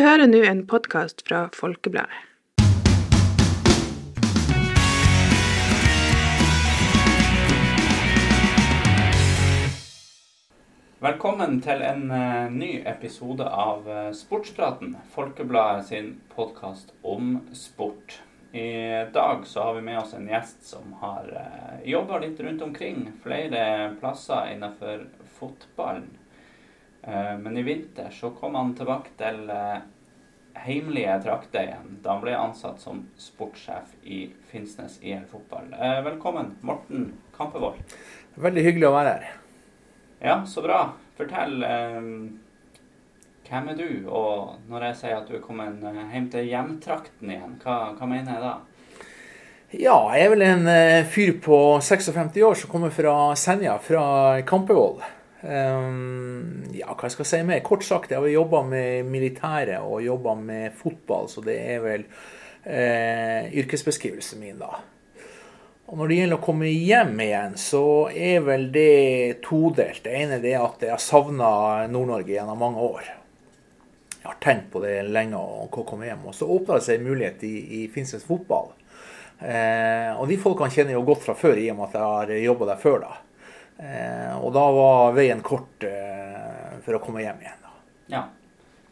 Du hører nå en podkast fra Folkebladet. Velkommen til en eh, ny episode av eh, Sportspraten, Folkebladet sin podkast om sport. I dag så har vi med oss en gjest som har uh, jobba litt rundt omkring flere plasser innenfor fotballen. Eh, men i vinter så kom han tilbake til uh, heimlige trakter igjen, da han ble ansatt som sportssjef i Finnsnes IL Fotball. velkommen, Morten Kampevold. Veldig hyggelig å være her. Ja, så bra. Fortell. Hvem er du? Og når jeg sier at du er kommet hjem til hjemtrakten igjen, hva, hva mener jeg da? Ja, jeg er vel en fyr på 56 år som kommer fra Senja, fra Kampevoll. Um, ja, hva skal jeg si mer? Kort sagt, jeg har jobba med militæret og jobba med fotball, så det er vel eh, yrkesbeskrivelsen min, da. Og Når det gjelder å komme hjem igjen, så er vel det todelt. Det ene er at jeg har savna Nord-Norge gjennom mange år jeg har tenkt på det lenge og komme hjem. Og så åpna det seg en mulighet i, i Finnsnes fotball. Eh, og de folkene kjenner jo godt fra før, i og med at jeg har jobba der før. da. Eh, og da var veien kort eh, for å komme hjem igjen. da. Ja.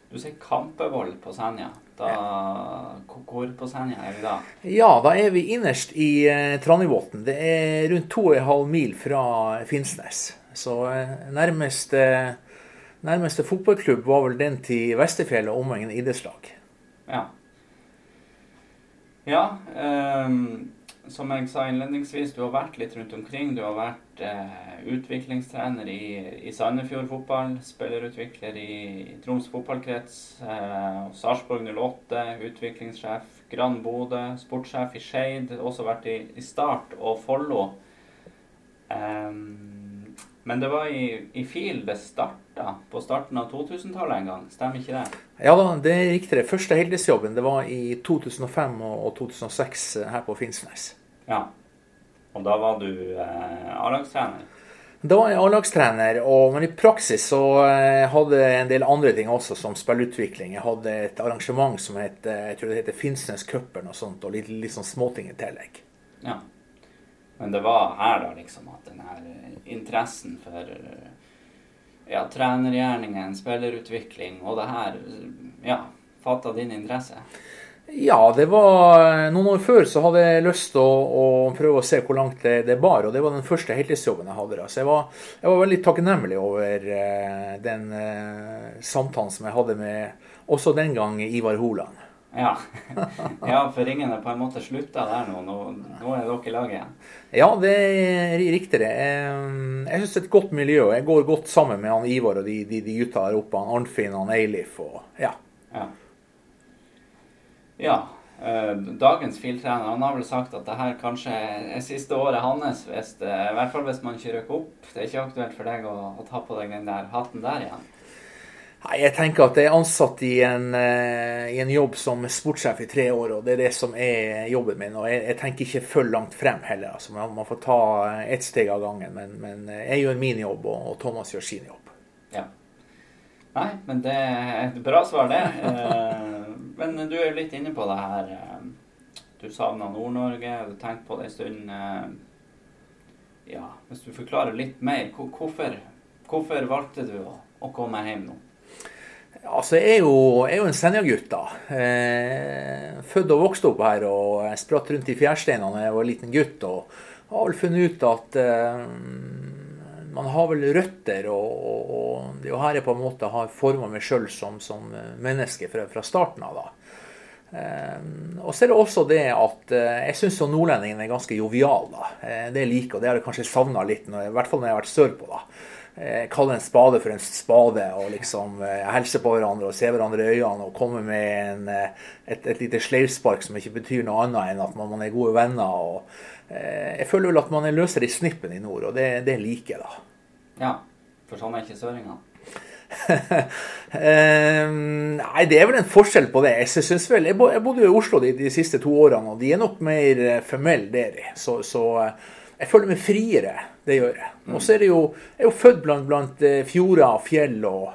Du sier Kampevoll på Senja. Da, hvor på Senja er vi da? Ja, da er vi innerst i eh, Trandivåten. Det er rundt 2,5 mil fra Finnsnes. Så eh, nærmest eh, Nærmeste fotballklubb var vel den til Vesterfjell og omegn idrettslag. Ja. Ja. Um, som jeg sa innledningsvis, du har vært litt rundt omkring. Du har vært eh, utviklingstrener i, i Sandefjord fotball, spillerutvikler i, i Troms fotballkrets, eh, Sarpsborg 08, utviklingssjef Grand Bodø, sportssjef i Skeid, også vært i, i Start og Follo. Um, men det var i, i FIL det starta, på starten av 2000-tallet en gang. Stemmer ikke det? Ja da, det er riktig. Første heldesjobben det var i 2005 og 2006 eh, her på Finnsnes. Ja. Og da var du eh, A-lagstrener? Da var jeg A-lagstrener, men i praksis så eh, hadde jeg en del andre ting også, som spillutvikling. Jeg hadde et arrangement som het, eh, jeg tror det heter Finnsnes Cupen og sånt, og litt, litt sånn småting i tillegg. Ja. Men det var her da liksom at den her interessen for ja, trenergjerningen, spillerutvikling og det her ja, fatta din interesse? Ja, det var noen år før så hadde jeg lyst til å, å, prøve å se hvor langt det, det, bar. Og det var den første heltidsjobben jeg hadde. Da. Så jeg var, jeg var veldig takknemlig over eh, den eh, samtalen som jeg hadde med også den gang Ivar Holand. Ja. ja, for er på en måte slutta der nå. nå. Nå er dere i lag igjen. Ja, det er riktig det. Jeg syns det er et godt miljø. Jeg går godt sammen med han Ivar og de, de, de gutta der oppe. Han Arnfinn og Eilif og ja. ja. Ja. Eh, dagens filtrener han har vel sagt at det her kanskje er siste året hans. Hvis det, I hvert fall hvis man ikke rykker opp. Det er ikke aktuelt for deg å, å ta på deg den der hatten der igjen. Nei, Jeg tenker at jeg er ansatt i en, uh, i en, jobb som sportssjef i tre år, og det er det som er jobben min. Og jeg, jeg tenker ikke for langt frem heller. altså Man, man får ta ett steg av gangen. Men, men, jeg gjør min jobb, og, og, Thomas gjør sin jobb. Ja. Nei, men det er et bra svar, det. Men du er jo litt inne på det her. Uh, du savna Nord-Norge, du tenkte på det en stund. ja, hvis du forklarer litt mer, hvorfor, hvorfor valgte du å, å komme hjem nå? Altså, jeg er jo, jeg er jo en Senja-gutt, da. Eh, født og vokst opp her og spratt rundt i fjærsteinene da jeg var en liten gutt. Og har vel funnet ut at eh, man har vel røtter, og, og, og er her er på en måte har forma meg sjøl som, som, menneske fra, fra starten av. da. Um, og så er det også det at uh, jeg syns nordlendingen er ganske jovial. da. Uh, det jeg liker, og det har jeg kanskje savna litt, når, i hvert fall når jeg har vært sørpå. da Uh, kalle en spade for en spade og liksom helse på hverandre og se hverandre i øynene og komme med en, et, et, lite sleivspark som ikke betyr noe annet enn at man, man er gode venner. Og, jeg føler vel at man er løsere i snippen i nord, og det, det liker jeg, da. Ja, for sånn er ikke søringa. um, nei, det er vel en forskjell på det. Jeg, synes vel, jeg, bodde jo i Oslo de, de, siste to årene, og de er nok mer formelle der. Så, så jeg føler meg friere. Det gjør jeg. Mm. Og så er det jo Jeg er jo født blant, blant eh, fjorder og fjell og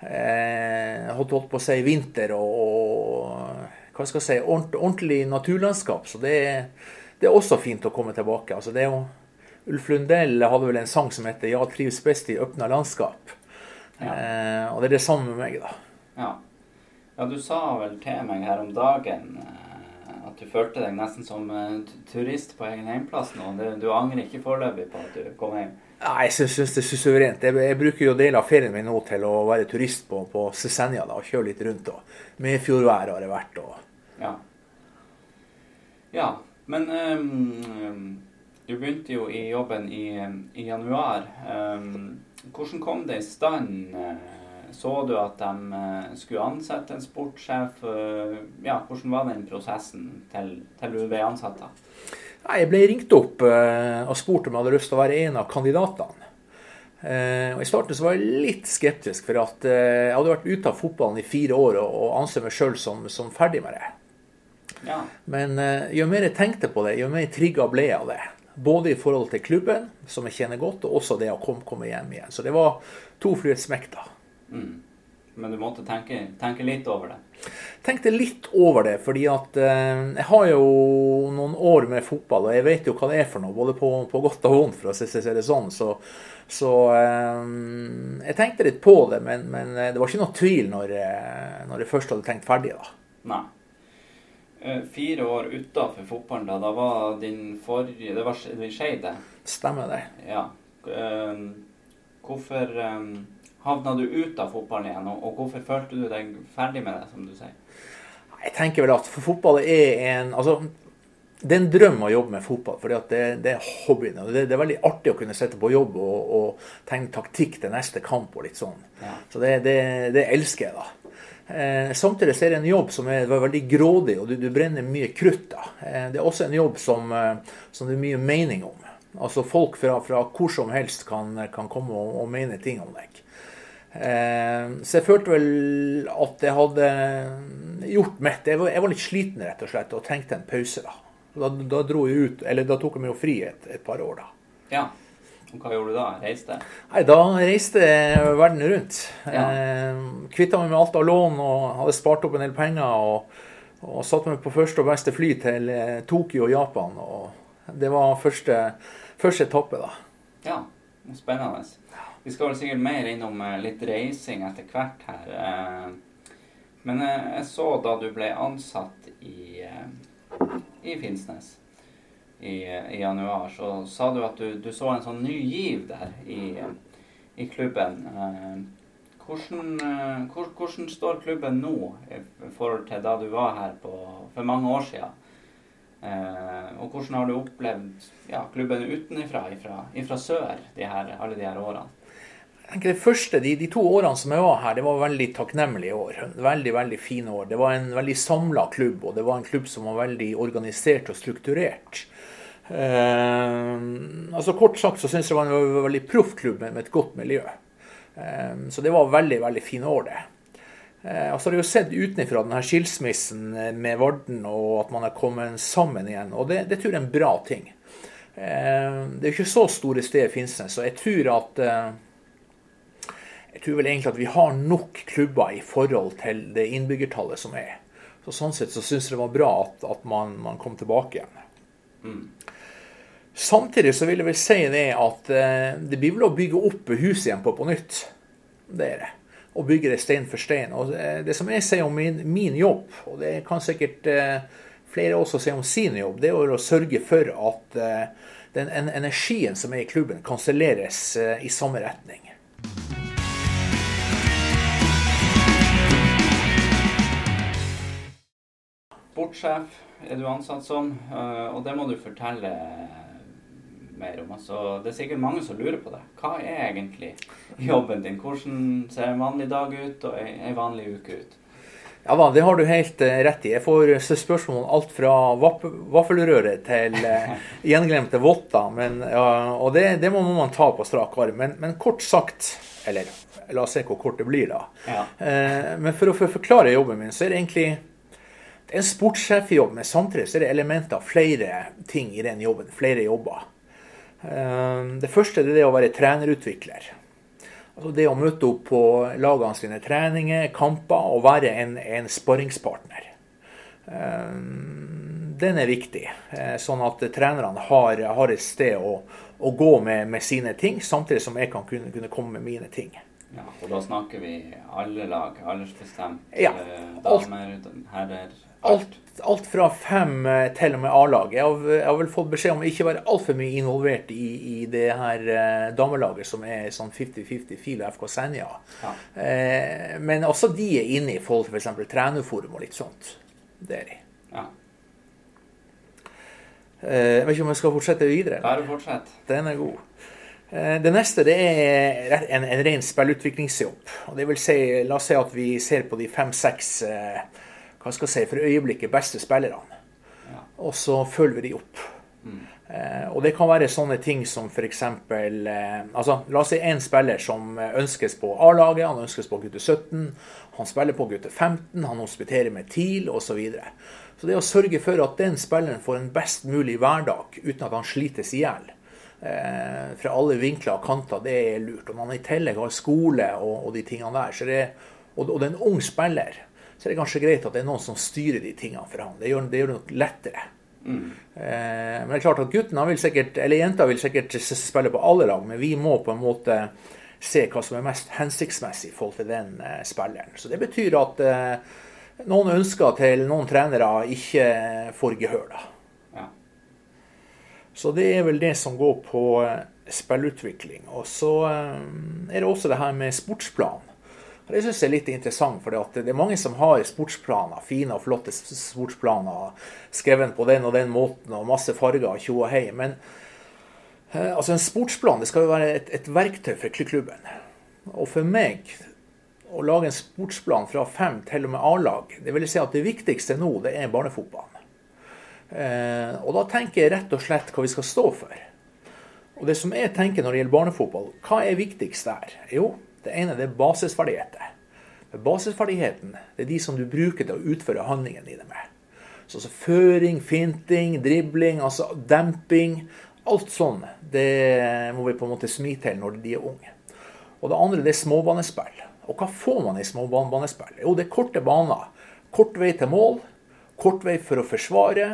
eh, holdt, holdt på å si vinter og, og hva skal jeg si, ordentlig naturlandskap. Så det, det, er også fint å komme tilbake. Altså, det er jo, Ulf Lundell hadde vel en sang som heter 'Ja, trives best i åpna landskap'. Ja. Eh, og det er det samme med meg, da. Ja. ja, du sa vel til meg her om dagen eh, at du følte deg nesten som uh, turist på egen hjemplass nå. Du, du angrer ikke foreløpig på at du kom hjem? Nei, jeg syns det er suverent. Jeg, jeg, bruker jo deler av ferien min nå til å være turist på, på Cesenja og kjøre litt rundt. Og med fjordvær har det vært. Og... Ja. ja. Men um, du begynte jo i jobben i, i januar. Um, hvordan kom det i stand? Så du at de eh, skulle ansette en sportssjef? Ja, hvordan var den prosessen til, til du ble ansatt? da? Jeg ble ringt opp og spurt om jeg hadde lyst til å være en av kandidatene. Og I starten så var jeg litt skeptisk, for at jeg hadde vært ute av fotballen i fire år og anser meg sjøl som, som, ferdig med det. Ja. Men jo mer jeg tenkte på det, jo mer trigga ble jeg av det. Både i forhold til klubben, som jeg kjenner godt, og også det å komme, komme hjem igjen. Så det var to fly et smekk, da. Mm. Men du måtte tenke, tenke, litt over det? Tenkte litt over det, fordi at eh, jeg har jo noen år med fotball, og jeg vet jo hva det er for noe, både på, på godt og vondt, for å si det sånn. Så, så eh, jeg tenkte litt på det, men, men, eh, det var ikke noe tvil når, eh, når jeg først hadde tenkt ferdig. da. Nei. Eh, fire år utafor fotballen, da. Da var din forrige Det var din Skeide. Stemmer det. Ja. Eh, hvorfor havna du ut av fotballen igjen, og, hvorfor følte du deg ferdig med det, som du sier? Jeg tenker vel at fotball er en altså, det er en drøm å jobbe med fotball, for det, det, er hobbyen. Det, det, er veldig artig å kunne sitte på jobb og, og tegne taktikk til neste kamp. og litt sånn. Ja. Så det, det, elsker jeg, da. Eh, samtidig er det en jobb som er veldig grådig, og du, du brenner mye krutt. da. Eh, det er også en jobb som, eh, som, det er mye mening om. Altså Folk fra, fra hvor som helst kan, kan komme og, og mene ting om deg. Eh, så jeg følte vel at jeg hadde gjort mitt. Jeg var, jeg var litt sliten rett og slett, og trengte en pause. Da Da, da dro jeg ut, eller da tok jeg meg jo fri et, et, par år, da. Ja. Og hva gjorde du da? Reiste? Nei, Da reiste jeg verden rundt. Ja. Eh, Kvitta meg med alt av lån og hadde spart opp en del penger. Og, og satte meg på første og beste fly til eh, Tokyo og Japan. Og det var første, første etappe, da. Ja, spennende. Vi skal vel sikkert mer innom eh, litt reising etter hvert her. Eh, men jeg så da du ble ansatt i, i Finnsnes i, i, januar, så sa du at du, du, så en sånn ny giv der i, i klubben. Hvordan, hvordan, står klubben nå i forhold til da du var her på, for mange år siden? og hvordan har du opplevd ja, klubben utenfra, ifra, ifra sør, de her, alle de her årene? det første, de, de, to årene som jeg var her, det var veldig takknemlige år. Veldig veldig fine år. Det var en veldig samla klubb, og det var en klubb som var veldig organisert og strukturert. Eh, altså Kort sagt så syns jeg det var en veldig proff klubb med, et godt miljø. Eh, så det var veldig veldig fine år, det. Eh, altså, det er jo sett utenfra denne skilsmissen med Varden, og at man er kommet sammen igjen. Og det, det tror jeg er en bra ting. Det er jo ikke så store steder Finnsnes, så jeg tror at jeg tror vel egentlig at vi har nok klubber i forhold til det innbyggertallet som er. Så Sånn sett så syns jeg det var bra at, at man, man, kom tilbake igjen. Mm. Samtidig så vil jeg vel si det at eh, det blir vel å bygge opp huset igjen på på nytt. Det er det. Å bygge det stein for stein. Og det, det som jeg sier om min, min, jobb, og det kan sikkert eh, flere også si om sin jobb, det er å sørge for at eh, den energien som er i klubben, kanselleres eh, i samme retning. sportssjef er du ansatt som, eh, og det må du fortelle mer om. Altså, det er sikkert mange som lurer på det. Hva er egentlig jobben din? Hvordan ser en vanlig dag ut, og en vanlig uke ut? Ja da, det har du helt eh, rett i. Jeg får spørsmål om alt fra vaffelrøre til uh, gjenglemte votter. Men, og det, det, må man ta på strak arm. Men, men, kort sagt Eller la oss se hvor kort det blir, da. Ja. Men for å forklare jobben min, så er det egentlig det er en sportssjefjobb, men samtidig så er det elementer av flere ting i den jobben. Flere jobber. Eh, det første er det å være trenerutvikler. Altså det å møte opp på lagene sine treninger, kamper og være en, en sparringspartner. Eh, den er viktig, eh, sånn at trenerne har, har et sted å, å gå med, med, sine ting, samtidig som jeg kan kunne, kunne komme med mine ting. Ja, og da snakker vi alle lag, aldersbestemt, ja, damer, herrer Alt, alt, fra fem til og med A-lag. Jeg, har vel fått beskjed om å ikke være altfor mye involvert i, i det her eh, damelaget som er sånn 50-50 FIL og FK Senja. Ja. Eh, men også de er inne i forhold til f.eks. trenerforum og litt sånt. Det er de. Ja. Eh, jeg vet ikke om jeg skal fortsette videre? Bare fortsett. Den er god. Eh, det neste det er en, en ren spillutviklingsjobb. Det vil si, la oss si at vi ser på de fem-seks eh, hva skal jeg si, for øyeblikket beste spillerne. Ja. Og så følger vi de opp. Mm. Eh, og det kan være sånne ting som f.eks. Eh, altså, la oss si en spiller som ønskes på A-laget, han ønskes på gutte 17, han spiller på gutte 15, han hospiterer med TIL osv. Så, videre. så det å sørge for at den spilleren får en best mulig hverdag uten at han slites i hjel, eh, fra alle vinkler og kanter, det er lurt. Om man i tillegg har skole og, og de tingene der, så det, og, og det er en ung spiller, så er det kanskje greit at det er noen som styrer de tingene for ham. Det gjør det, gjør det lettere. Mm. Eh, men det er klart at gutten vil sikkert, eller jenta vil sikkert spille på alle lag, men vi må på en måte se hva som er mest hensiktsmessig i forhold til den eh, spilleren. Så det betyr at eh, noen ønsker til noen trenere ikke får gehør, da. Så det er vel det som går på eh, spillutvikling. Og så eh, er det også det her med sportsplan. Det syns jeg er litt interessant, for det er mange som har sportsplaner, fine og flotte sportsplaner, skrevet på den og den måten, og masse farger og tjo og hei. Men eh, altså en sportsplan det skal jo være et, et verktøy for klubben. Og for meg å lage en sportsplan fra fem til og med A-lag, det vil si at det viktigste nå, det er barnefotballen. Eh, og da tenker jeg rett og slett hva vi skal stå for. Og det som jeg tenker når det gjelder barnefotball, hva er viktigst der? Jo, det ene det er basisferdigheter. Basisferdigheten det er de som du bruker til å utføre handlingene dine med. Så altså føring, finting, dribling, altså demping. Alt sånn det må vi på en måte smi til når de er unge. Og det andre det er småbanespill. Og hva får man i småbanespill? Jo, det er korte baner. Kort vei til mål. Kort vei for å forsvare.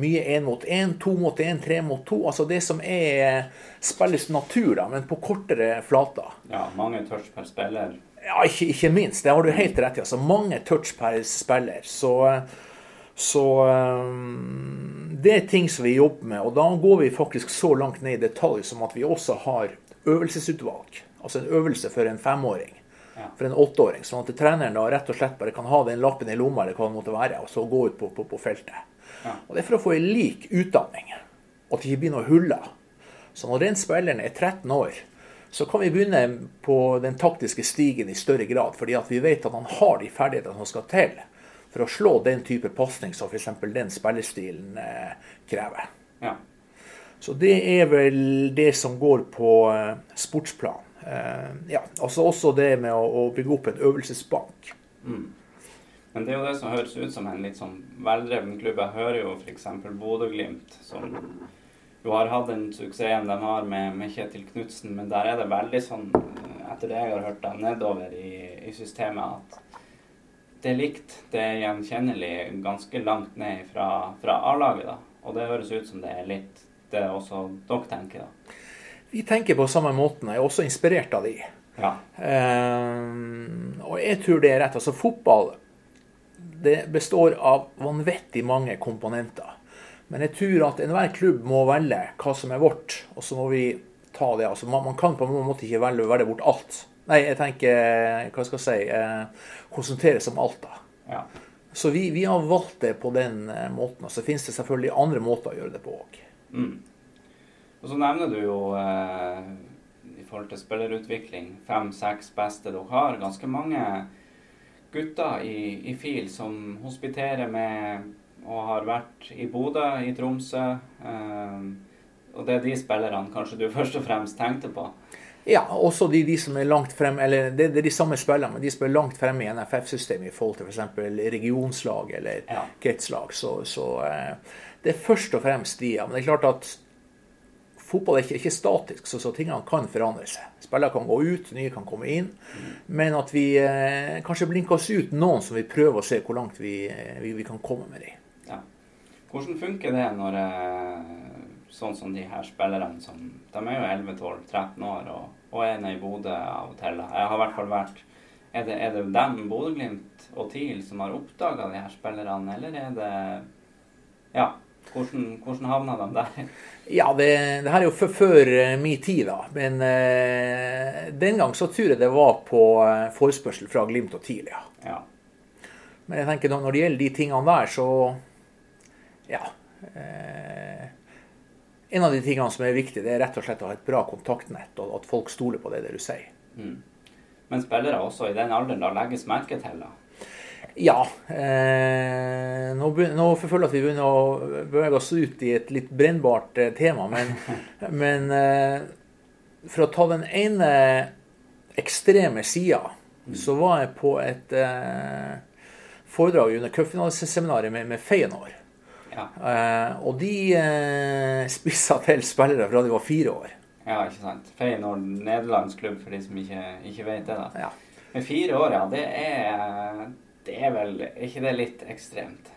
Mye én mot én, to mot én, tre mot to. Altså det som er spillets natur, da, men på kortere flater. Ja, mange touch per spiller. Ja, ikke, ikke minst. Det har du helt rett i. Altså, mange touch per spiller. Så, så um, det er ting som vi jobber med. Og da går vi faktisk så langt ned i detalj som at vi også har øvelsesutvalg. Altså en øvelse for en femåring for en åtteåring. Sånn at treneren da rett og slett bare kan ha den lappen i lomma eller hva det måtte være, og så gå ut på, på, på feltet. Ja. Og Det er for å få en lik utdanning, og at det ikke blir noe huller. Så når den spilleren er 13 år, så kan vi begynne på den taktiske stigen i større grad, fordi at vi vet at han har de ferdighetene som skal til for å slå den type pasning som f.eks. den spillestilen eh, krever. Ja. Så det er vel det som går på eh, sportsplan. Eh, ja, altså også det med å, å bygge opp en øvelsesbank. Mm. Men det er jo det som høres ut som en litt sånn veldreven klubb. Jeg hører jo f.eks. Bodø-Glimt, som jo har hatt den suksessen de har med, med Kjetil Knutsen, men der er det veldig sånn, etter det jeg har hørt, da, nedover i, i systemet at det er likt. Det er gjenkjennelig ganske langt ned fra, fra A-laget, da. Og det høres ut som det er litt det også dere tenker, da. Vi tenker på samme måten. Jeg er også inspirert av de. Ja. Uh, og jeg tror det er rett. Altså Fotball det består av vanvittig mange komponenter. Men jeg tror at enhver klubb må velge hva som er vårt, og så må vi ta det. Altså, man, man kan på en måte ikke velge, velge bort alt. Nei, jeg tenker hva skal jeg si, eh, konsentrere seg om alt. da. Ja. Så vi, vi, har valgt det på den eh, måten. Og så finnes det selvfølgelig andre måter å gjøre det på òg. Mm. Og så nevner du jo eh, i forhold til spillerutvikling fem-seks beste dere har. Ganske mange gutter i, i FIL som hospiterer med og har vært i Bodø, i Tromsø. Eh, og det er de spillerne kanskje du først og fremst tenkte på? Ja, også de, de som er langt frem, eller det, det er de samme spillerne, men de som er langt fremme i NFF-systemet i forhold til f.eks. For regionslag eller ja. kretslag. Så, så eh, det er først og fremst de. Ja. Men det er klart at fotball er ikke, ikke statisk, så, så, tingene kan forandre seg. Spillere kan gå ut, nye kan komme inn. Men at vi eh, kanskje blinker oss ut noen som vi prøver å se hvor langt vi, eh, vi, vi kan komme med dem. Ja. Hvordan funker det når eh, sånn som de her spillerne som De er jo 11-12-13 år og, og er i Bodø av og til. Jeg har i hvert fall vært Er det, er det dem, Bodø-Glimt og TIL, som har oppdaga de her spillerne, eller er det Ja. Hvordan, hvordan havna de der? Ja, det, det, her er jo før uh, min tid, da. Men eh, den gang så tror jeg det var på uh, forespørsel fra Glimt og TIL, ja. ja. Men jeg tenker når det gjelder de tingene der, så Ja. en av de tingene som er viktig, det er rett og slett å ha et bra kontaktnett, og at folk stoler på det, det du sier. Mm. Men spillere også i den alderen da legges merke til, da? Ja. Eh, nå, nå føler jeg at vi begynner å bevege oss ut i et litt brennbart eh, tema. Men, men eh, for å ta den ene ekstreme sida, mm. så var jeg på et eh, foredrag under cupfinaleseminaret med, med Feyenoord. Ja. Eh, og de eh, spissa til spillere fra de var fire år. Ja, ikke sant. Feyenoord, nederlandsk klubb, for de som ikke, ikke vet det. da. Ja. Men fire år, ja. Det er det er vel ikke det litt ekstremt?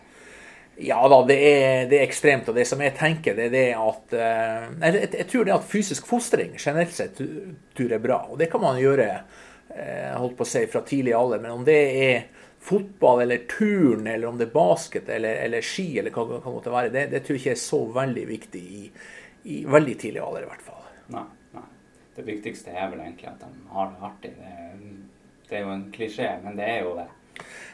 Ja da, det er, det er, ekstremt. Og det som jeg tenker, det er det at uh, jeg, jeg, tror det at fysisk fostring generelt sett tror er bra. Og det kan man gjøre uh, holdt på å si, fra tidlig alder. Men om det er fotball eller turn, eller om det er basket eller, eller ski, eller hva det kan måtte være, det, det, tror jeg ikke er så veldig viktig i, i veldig tidlig alder, i hvert fall. Nei, nei. Det viktigste er vel egentlig at de har det artig. Det, det er jo en klisjé, men det er jo det.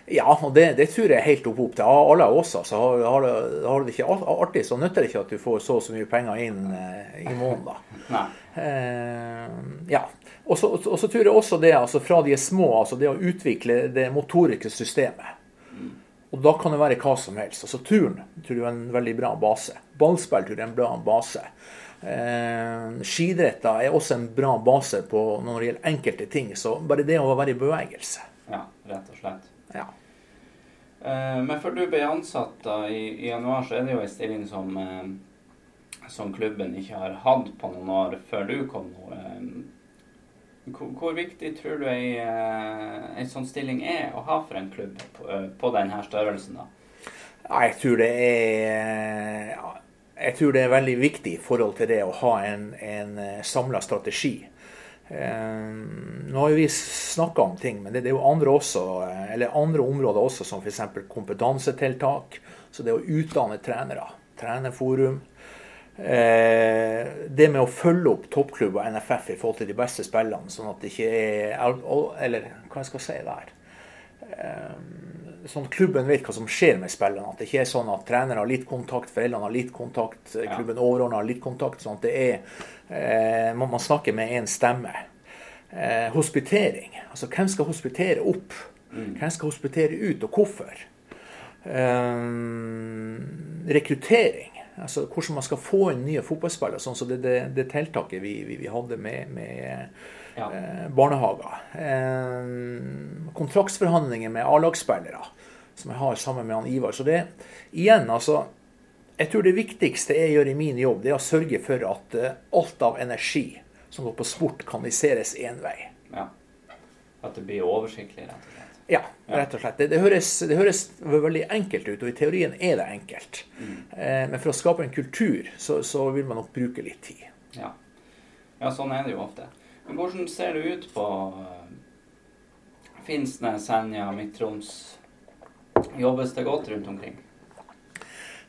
Ja, og det, det, tror jeg er helt opp, opp til alle oss. Altså, har, har, det ikke artig, så nytter det ikke at du får så og så mye penger inn eh, i måneden. da. Eh, ja. Og så, tror jeg også det, altså fra de er små, altså det å utvikle det motoriske systemet. Og da kan det være hva som helst. Altså Turn tror jeg er en veldig bra base. Ballspill tror jeg er en bra base. Eh, skidretter er også en bra base på når det gjelder enkelte ting. Så bare det å være i bevegelse. Ja, rett og slett. Ja. Eh, men før du ble ansatt da, i, i, januar, så er det jo en stilling som, eh, som klubben ikke har hatt på noen år før du kom nå. Eh, hvor, hvor, viktig tror du ei, ei sånn stilling er å ha for en klubb på, på denne størrelsen? da? Jeg tror det er jeg tror det er veldig viktig i forhold til det å ha en, en samla strategi. Eh, nå har jo vi snakka om ting, men det, er jo andre, også, eh, andre områder også, som f.eks. kompetansetiltak. Så det å utdanne trenere. Trenerforum. Eh, det med å følge opp toppklubb og NFF i forhold til de beste spillene, sånn at det ikke er Eller hva jeg skal si der Sånn klubben vet hva som skjer med spillerne. At det ikke er sånn at trenere har litt kontakt, foreldrene har litt kontakt, klubben overordna har litt kontakt. sånn at det er eh, man, man snakker med én stemme. Eh, hospitering. Altså hvem skal hospitere opp? Mm. Hvem skal hospitere ut, og hvorfor? Eh, rekruttering. Altså hvordan man skal få inn nye fotballspillere. Sånn som det, det, det tiltaket vi, vi, vi, hadde med, med ja. eh, barnehager. Eh, kontraktsforhandlinger med A-lagsspillere, som jeg har sammen med han Ivar. Så det igjen, altså jeg tror det viktigste jeg gjør i min jobb, det er å sørge for at uh, alt av energi som går på sport, kanaliseres én vei. Ja. At det blir oversiktlig, rett og slett? Ja, rett og slett. Det, det, høres, det, høres, veldig enkelt ut, og i teorien er det enkelt. Mm. Eh, men for å skape en kultur, så, så, vil man nok bruke litt tid. Ja. ja, sånn er det jo ofte. Men hvordan ser det ut på uh, Finnsnes, Senja, Midt-Troms? Jobbes det godt rundt omkring?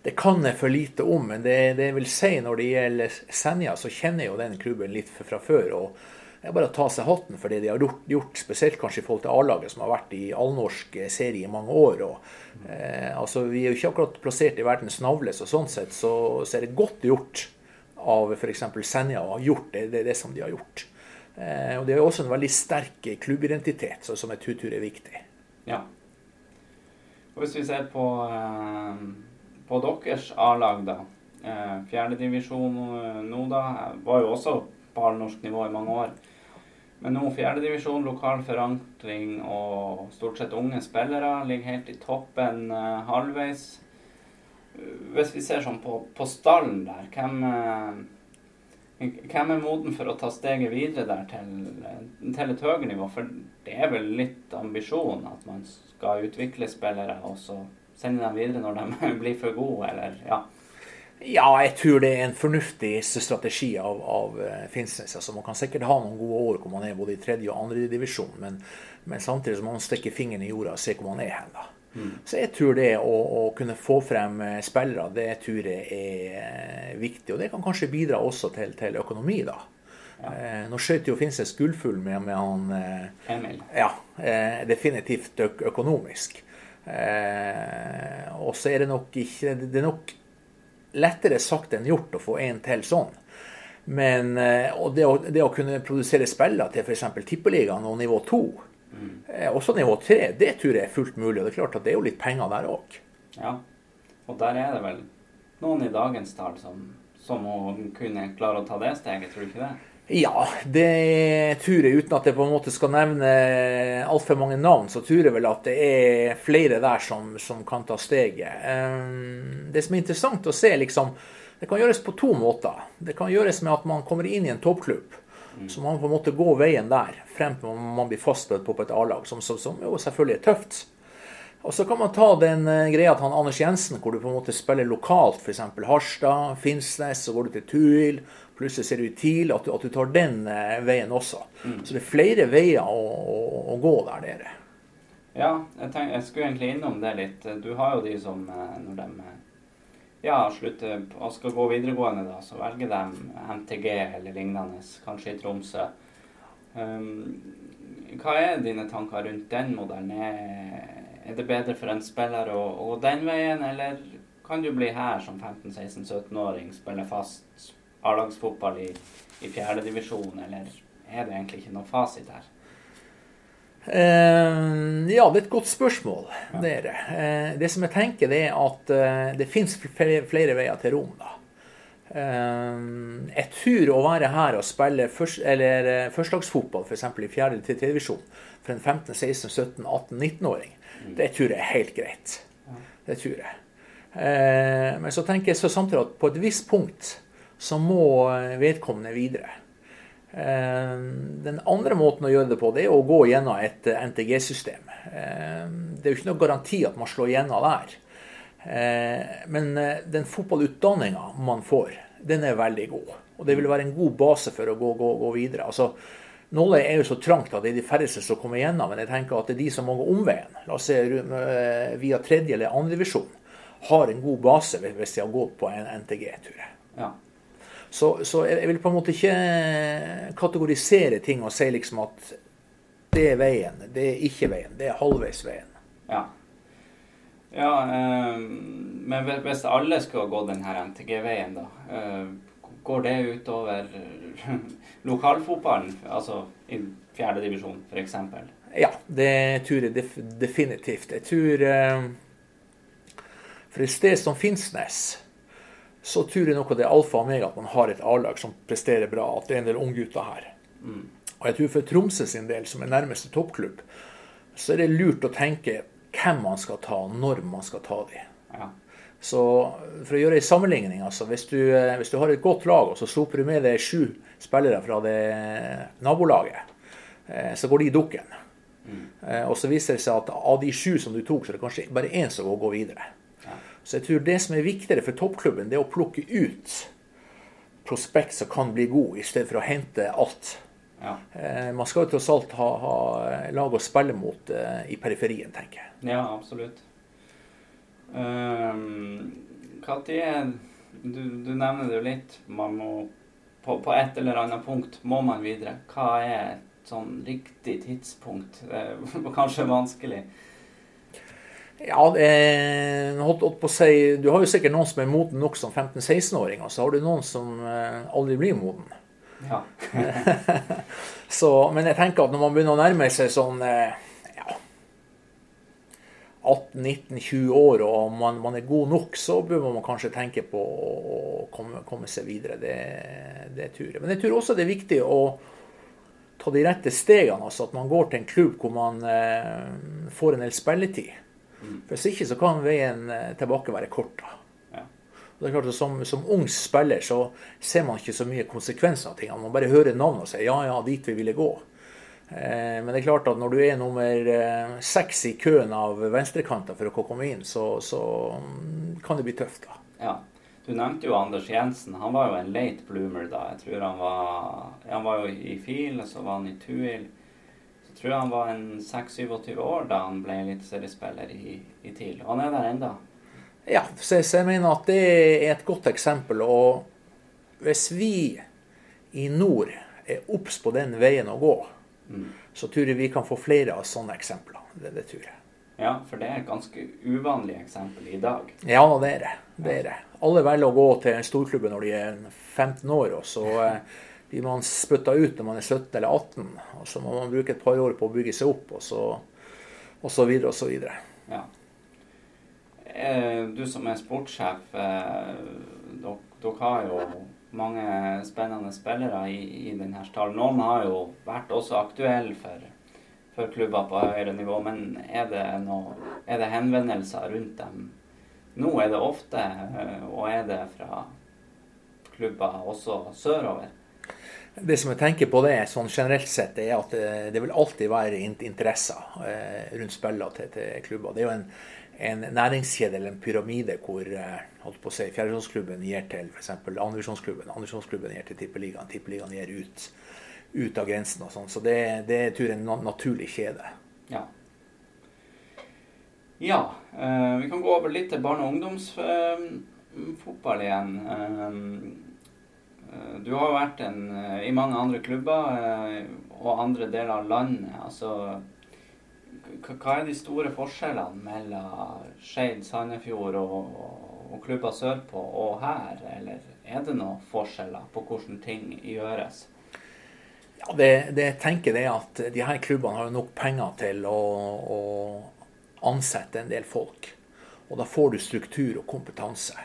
Det kan jeg for lite om, men det, det vil si når det gjelder Senja, så kjenner jeg jo den klubben litt fra før. og det er bare å ta seg hatten for det de har gjort, gjort spesielt kanskje i forhold til A-laget, som har vært i allnorsk serie i mange år. Og, eh, altså, vi er jo ikke akkurat plassert i verdens navle, så sånn sett så, så er det godt gjort av f.eks. Senja å ha gjort det, det, det, som de har gjort. Eh, og De har også en veldig sterk klubbidentitet, som jeg tror er viktig. Ja. Og Hvis vi ser på eh på deres A-lag, da. Eh, Fjerdedivisjon eh, nå, da. Var jo også på halvnorsk nivå i mange år. Men nå fjerdedivisjon, lokal forankring og stort sett unge spillere. Ligger helt i toppen eh, halvveis. Hvis vi ser sånn på, på stallen der, hvem, Hvem er moden for å ta steget videre der til, til et høyere nivå? For det er vel litt ambisjon at man skal utvikle spillere og så sende dem videre når de blir for gode, eller ja. Ja, jeg tror det er en fornuftig strategi av, av eh, Finnsnes. Altså, man kan sikkert ha noen gode år hvor man er både i tredje og andre divisjon, men, men samtidig så må man stikke fingeren i jorda og se hvor man er hen. da. Mm. Så jeg tror det å, å, kunne få frem eh, spillere, det tror jeg er eh, viktig. Og det kan kanskje bidra også til, til økonomi, da. Ja. Eh, nå skjøt jo Finnsnes gullfugl med, med han eh, Emil. Ja, eh, definitivt økonomisk. og så er det nok ikke Det er nok lettere sagt enn gjort å få en til sånn. Men og det å, det å kunne produsere spiller til f.eks. Tippeligaen og nivå 2, mm. også nivå 3, det tror jeg er fullt mulig. Og det er klart at det er jo litt penger der òg. Ja, og der er det vel noen i dagens tall som, som må kunne klare å ta det steget, tror du ikke det? Ja, det tror jeg, uten at jeg på en måte skal nevne altfor mange navn, så tror jeg vel at det er flere der som, som kan ta steget. Ehm, det som er interessant å se, liksom Det kan gjøres på to måter. Det kan gjøres med at man kommer inn i en toppklubb. Mm. Så man på en måte går veien der frem til man blir fastbødd på et A-lag, som, som, som, jo selvfølgelig er tøft. Og så kan man ta den uh, greia til han Anders Jensen, hvor du på en måte spiller lokalt, f.eks. Harstad, Finnsnes, så går du til Tuil, Plutselig ser du i TIL at du, at du tar den eh, veien også. Mm. Så det er flere veier å, å, å gå der nede. Ja, jeg, tenk, jeg, skulle egentlig innom det litt. Du har jo de som eh, når de eh, ja, slutter og skal gå videregående, da, så velger de MTG eller lignende, kanskje i Tromsø. Um, hva er dine tanker rundt den modellen? Er, det bedre for en spiller å gå den veien, eller kan du bli her som 15-16-17-åring, spille fast A-lagsfotball i, i fjerdedivisjon, eller er det egentlig ikke noe fasit her? Uh, ja, det er et godt spørsmål. Ja. Det er det. Uh, det som jeg tenker, det er at uh, det fins flere, flere, veier til Rom. da. jeg tror å være her og spille først, eller, førstelagsfotball, f.eks. i fjerde til tredje divisjon, for en 15-, 16-, 17-, 18-19-åring, mm. det tror jeg er helt greit. Ja. Det tror jeg. men så tenker jeg så samtidig at på et visst punkt så må vedkommende videre. Eh, den andre måten å gjøre det på, det er å gå gjennom et NTG-system. Eh, det er jo ikke noe garanti at man slår gjennom der. Eh, men den fotballutdanninga man får, den er veldig god. Og det vil være en god base for å gå, gå, gå videre. Altså, Nåløy er jo så trangt at det er de færreste som kommer gjennom, men jeg tenker at det er de som må gå omveien, la oss se via tredje eller andre divisjon, har en god base hvis de har gått på en NTG-tur. Ja. Så, så, jeg vil på en måte ikke kategorisere ting og si liksom at det er veien, det er ikke veien, det er halvveis veien. Ja. ja øh, men hvis alle skal gå denne NTG-veien, da, øh, går det utover lokalfotballen? Altså i fjerde divisjon, f.eks.? Ja, det tror jeg definitivt. Jeg tror øh, For et sted som Finnsnes så tror jeg nok det er alfa og omega at man har et A-lag som presterer bra. At det er en del unggutter her. Mm. Og jeg tror for Tromsø sin del, som er nærmeste toppklubb, så er det lurt å tenke hvem man skal ta, når man skal ta de. Ja. Så for å gjøre en sammenligning, altså, hvis du, eh, hvis du, har et godt lag, og så soper du med deg sju spillere fra det nabolaget, eh, så går de i dukken. Mm. Eh, og så viser det seg at av de sju som du tok, så er det kanskje bare én som går videre. Så jeg tror det som er viktigere for toppklubben, det er å plukke ut prospekt som kan bli god, i stedet for å hente alt. Ja. Eh, man skal jo tross alt ha, ha lag å spille mot uh, i periferien, tenker jeg. Ja, absolutt. Um, er du, du, nevner det jo litt. Man må på, på, et eller annet punkt må man videre. Hva er et sånn riktig tidspunkt? Det er kanskje vanskelig. Ja, eh, holdt, holdt på å si, Du har jo sikkert noen som er moden nok som 15-16-åringer. Så har du noen som eh, aldri blir moden. Ja. så, men jeg tenker at når man begynner å nærme seg sånn eh, ja, 18-19-20 år og man, man, er god nok, så bør man kanskje tenke på å komme, komme seg videre. Det, det tror jeg. Men jeg tror også det er viktig å ta de rette stegene. altså At man går til en klubb hvor man eh, får en del spilletid. Hvis ikke så kan veien eh, tilbake være kort. da. Ja. Det er klart at som, som ung spiller så ser man ikke så mye konsekvenser av tingene. Man bare hører navn og sier ja, ja, dit vi ville gå. Eh, men det er klart at når du er nummer eh, seks i køen av venstrekanter for å komme inn, så, så mm, kan det bli tøft. da. Ja. Du nevnte jo Anders Jensen. Han var jo en late bloomer da. Jeg tror Han var han var jo i FIL, og så var han i Tuil. Tror han var en 26-27 år da han ble eliteseriespiller i, i TIL. Og han er der ennå. Ja, så, så jeg mener at det er et godt eksempel. Og hvis vi i nord er obs på den veien å gå, Mm. så tror jeg vi kan få flere av sånne eksempler. Det, det tror jeg. Ja, for det er et ganske uvanlig eksempel i dag. Ja, det er det. det er det. Alle velger å gå til storklubben når de er 15 år, og så eh, blir man spytta ut når man er 17 eller 18. Og så må man bruke et par år på å bygge seg opp, og så, og så videre og så videre. Ja. Eh, Du som er sportssjef, eh, dere, dere har jo mange spennende spillere i, i denne stallen. Noen har jo vært også aktuelle for, for klubber på høyere nivå, men er det, noe, er det henvendelser rundt dem nå? Er det ofte, eh, og er det fra klubber også sørover? Det som jeg tenker på det sånn generelt sett, er at det, det vil alltid være in- interesser eh, rundt spillene til, til klubber. Det er jo en, en næringskjede eller en pyramide hvor eh, holdt på å si, fjerdedivisjonsklubben gir til f.eks. andredivisjonsklubben. Andredivisjonsklubben gir til tippeligaen. Tippeligaen gir ut, ut av grensen og sånn. Så det, det er tror en naturlig kjede. Ja. Ja, eh, vi kan gå over litt til barne- og ungdomsfotball igjen. Eh, eh, du har jo vært en, eh, i mange andre klubber eh, og andre deler av landet. Altså, hva er de store forskjellene mellom Skeid, Sandefjord og, og klubber sørpå og her? Eller er det noen forskjeller på hvordan ting gjøres? Ja, det, det tenker det at de her klubbene har nok penger til å, å ansette en del folk. Og da får du struktur og kompetanse.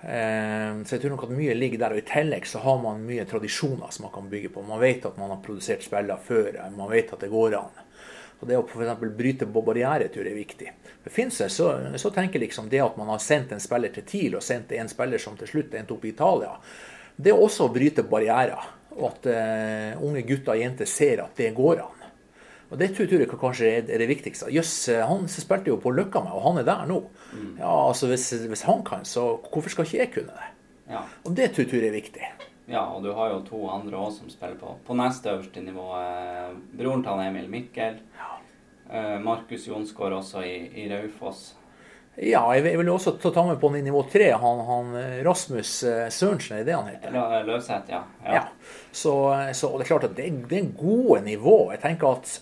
Eh, så jeg tror nok at mye ligger der. Og i tillegg så har man mye tradisjoner som man kan bygge på. Man vet at man har produsert spiller før. eh, Man vet at det går an. Og det å f.eks. bryte på barriere tror jeg er viktig. For Finse, så, så tenker liksom det at man har sendt en spiller til TIL og sendt en spiller som til slutt endte opp i Italia, det er også å bryte barrierer. Og at uh, unge gutter og jenter ser at det går an. Og Det tror jeg kanskje er det viktigste. Jøss, han spilte jo på Løkka med, og han er der nå. Ja, altså hvis, hvis han kan, så hvorfor skal ikke jeg kunne det? Ja. Og det tror jeg er viktig. Ja, og du har jo to andre òg som spiller på, på neste øverste nivå. Eh, broren til Emil Mikkel. Ja. Markus Jonsgaard også i, i Raufoss. Ja, jeg vil, jeg vil også ta med på nivå tre. Han, han eh, Rasmus eh, Sørensen, er det han heter? Eh, Løvseth, ja. Ja. Så, så det er klart at det, det er gode nivå. Jeg tenker at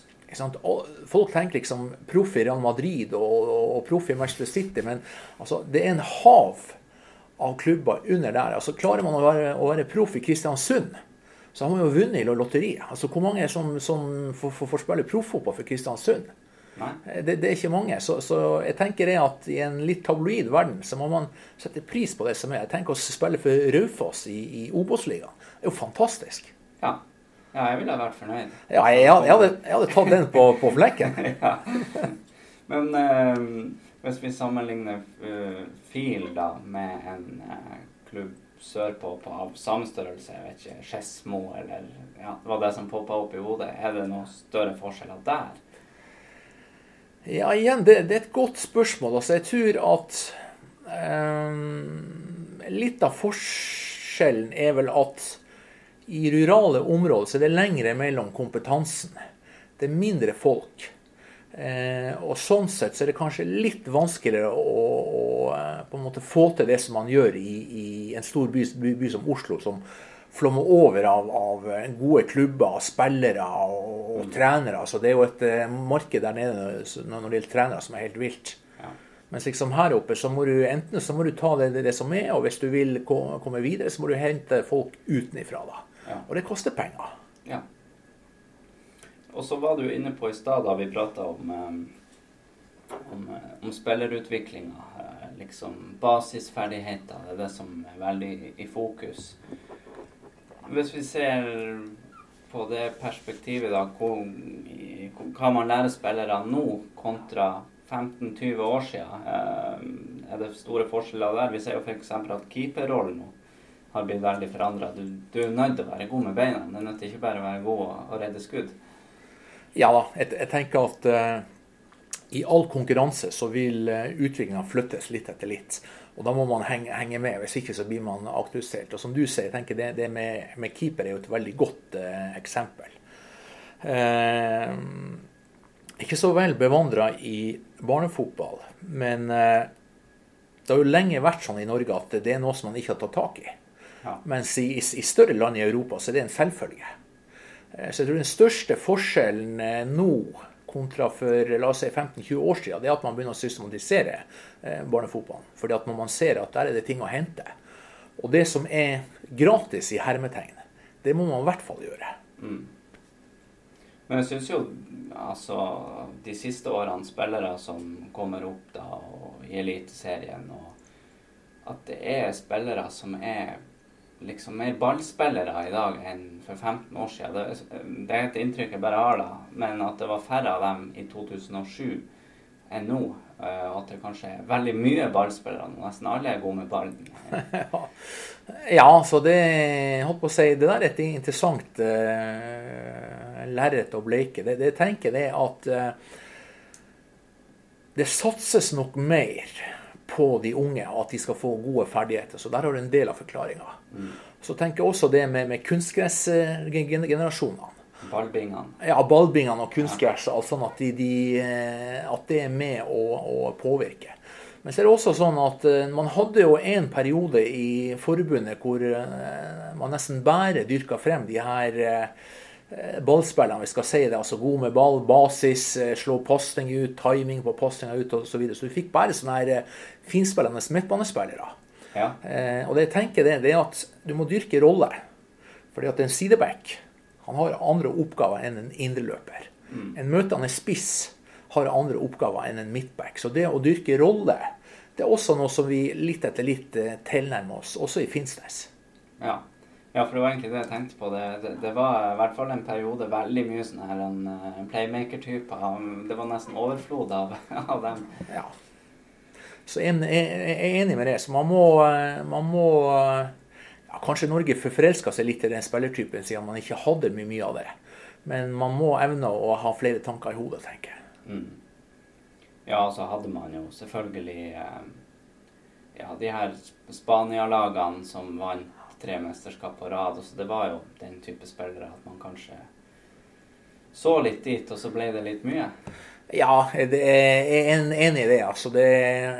Folk tenker liksom proff i Real Madrid og, og, og proff i Manchester City, men altså, det er en hav av klubber under der. Altså, klarer man å være, å være proff i Kristiansund, så har man jo vunnet i lotteriet. Altså, hvor mange som, som får, får, får spille proffotball for Kristiansund? Det, det er ikke mange. Så, så jeg tenker det at i en litt tabloid verden så må man sette pris på det som er. Jeg tenker å spille for Raufoss i, i Obos-ligaen. Det er jo fantastisk. Ja. Ja, jeg ville ha vært fornøyd. Ja, jeg, jeg, hadde, jeg, hadde, tatt den på, på flekken. ja. Men eh, hvis vi sammenligner uh, FIL da med en eh, klubb sørpå på, av samme størrelse, jeg vet ikke, Skedsmo eller ja, Det var det som poppa opp i hodet. Er det noen større forskjeller der? Ja, igjen, det, det er et godt spørsmål. Altså, jeg tror at eh, Litt av forskjellen er vel at i rurale områder så er det lengre mellom kompetansen. Det er mindre folk. Eh, og sånn sett så er det kanskje litt vanskeligere å, å eh, på en måte få til det som man gjør i, i en stor by, by, by som Oslo, som flommer over av, av gode klubber, spillere og, og trenere. Så det er jo et eh, marked der nede når det gjelder trenere som er helt vilt. Ja. Mens liksom her oppe så må du enten så må du ta det, det, som er, og hvis du vil komme videre, så må du hente folk utenifra. da. Ja. Og det koster penger. Ja. Og så var du inne på i stad da vi prata om, eh, om, eh, om spillerutviklinga. Liksom basisferdigheter. Det er det som er veldig i, fokus. Hvis vi ser på det perspektivet, da, hva man lærer spillere nå kontra 15-20 år siden, eh, Er det store forskjeller der? Vi ser jo f.eks. at keeperrollen nå har blitt veldig forandra. Du, du, er nødt til å være god med beina. Det er til ikke bare å være god og redde skudd. Ja da, jeg, jeg tenker at uh, i all konkurranse så vil uh, utviklinga flyttes litt etter litt. Og da må man henge, henge, med, hvis ikke så blir man akterutseilt. Og som du sier, jeg tenker det, det med, med, keeper er jo et veldig godt uh, eksempel. Uh, ikke så vel bevandra i barnefotball, men uh, det har jo lenge vært sånn i Norge at det er noe som man ikke har tatt tak i. Ja. Mens i, i, større land i Europa så er det en selvfølge. Så jeg tror den største forskjellen nå kontra for la oss si 15-20 år siden, det er at man begynner å systematisere eh, barnefotballen. Fordi at når man ser at der er det ting å hente. Og det som er gratis i hermetegn, det må man i hvert fall gjøre. Mm. Men jeg syns jo altså de siste årene spillere som kommer opp da og i Eliteserien, og at det er spillere som er liksom mer ballspillere i dag enn for 15 år siden. Det, det er et inntrykk jeg bare har, da. Men at det var færre av dem i 2007 enn nå. Eh, og at det kanskje er veldig mye ballspillere nå. Nesten alle er gode med ballen. ja, så det holdt på å si, det der er et interessant uh, lerret å bleike. Det, det jeg er at uh, det satses nok mer på de unge, at de skal få gode ferdigheter. Så der har du en del av forklaringa. Mm. Så tenker jeg også det med, med kunstgressgenerasjonene. Ballbingene. Ja, ballbingene og kunstgress. Ja. Altså at, de, de, eh, at, det er med å, å, påvirke. Men så er det også sånn at eh, man hadde jo en periode i forbundet hvor eh, man nesten bare dyrka frem de her ballspillerne, vi skal si det. altså God med ball, basis, eh, slå pasning ut, timing på pasninga ut osv. Så, videre. så du fikk bare sånne her eh, finspillende midtbanespillere. Ja. Eh, og det jeg tenker det, det er at du må dyrke rolle. Fordi at en sideback han har andre oppgaver enn en indreløper. Mm. En møtende spiss har andre oppgaver enn en midtback. Så det å dyrke rolle det er også noe som vi litt etter litt tilnærmer oss, også i Finnsnes. Ja. Ja, for det var egentlig det jeg tenkte på. Det, det, det var i hvert fall en periode veldig mye sånn her en, en playmaker-type. Det var nesten overflod av, av dem. Ja. Så jeg, jeg, er enig med det. Så man må, man må ja, Kanskje Norge forelska seg litt i den spillertypen siden man ikke hadde mye, mye av det. Men man må evne å ha flere tanker i hodet, tenker jeg. Mm. Ja, så hadde man jo selvfølgelig eh, ja, de her Spania-lagene som vant tre mesterskap på rad. Så det var jo den type spillere at man kanskje så litt dit, og så ble det litt mye. Ja, jeg er enig i det. altså.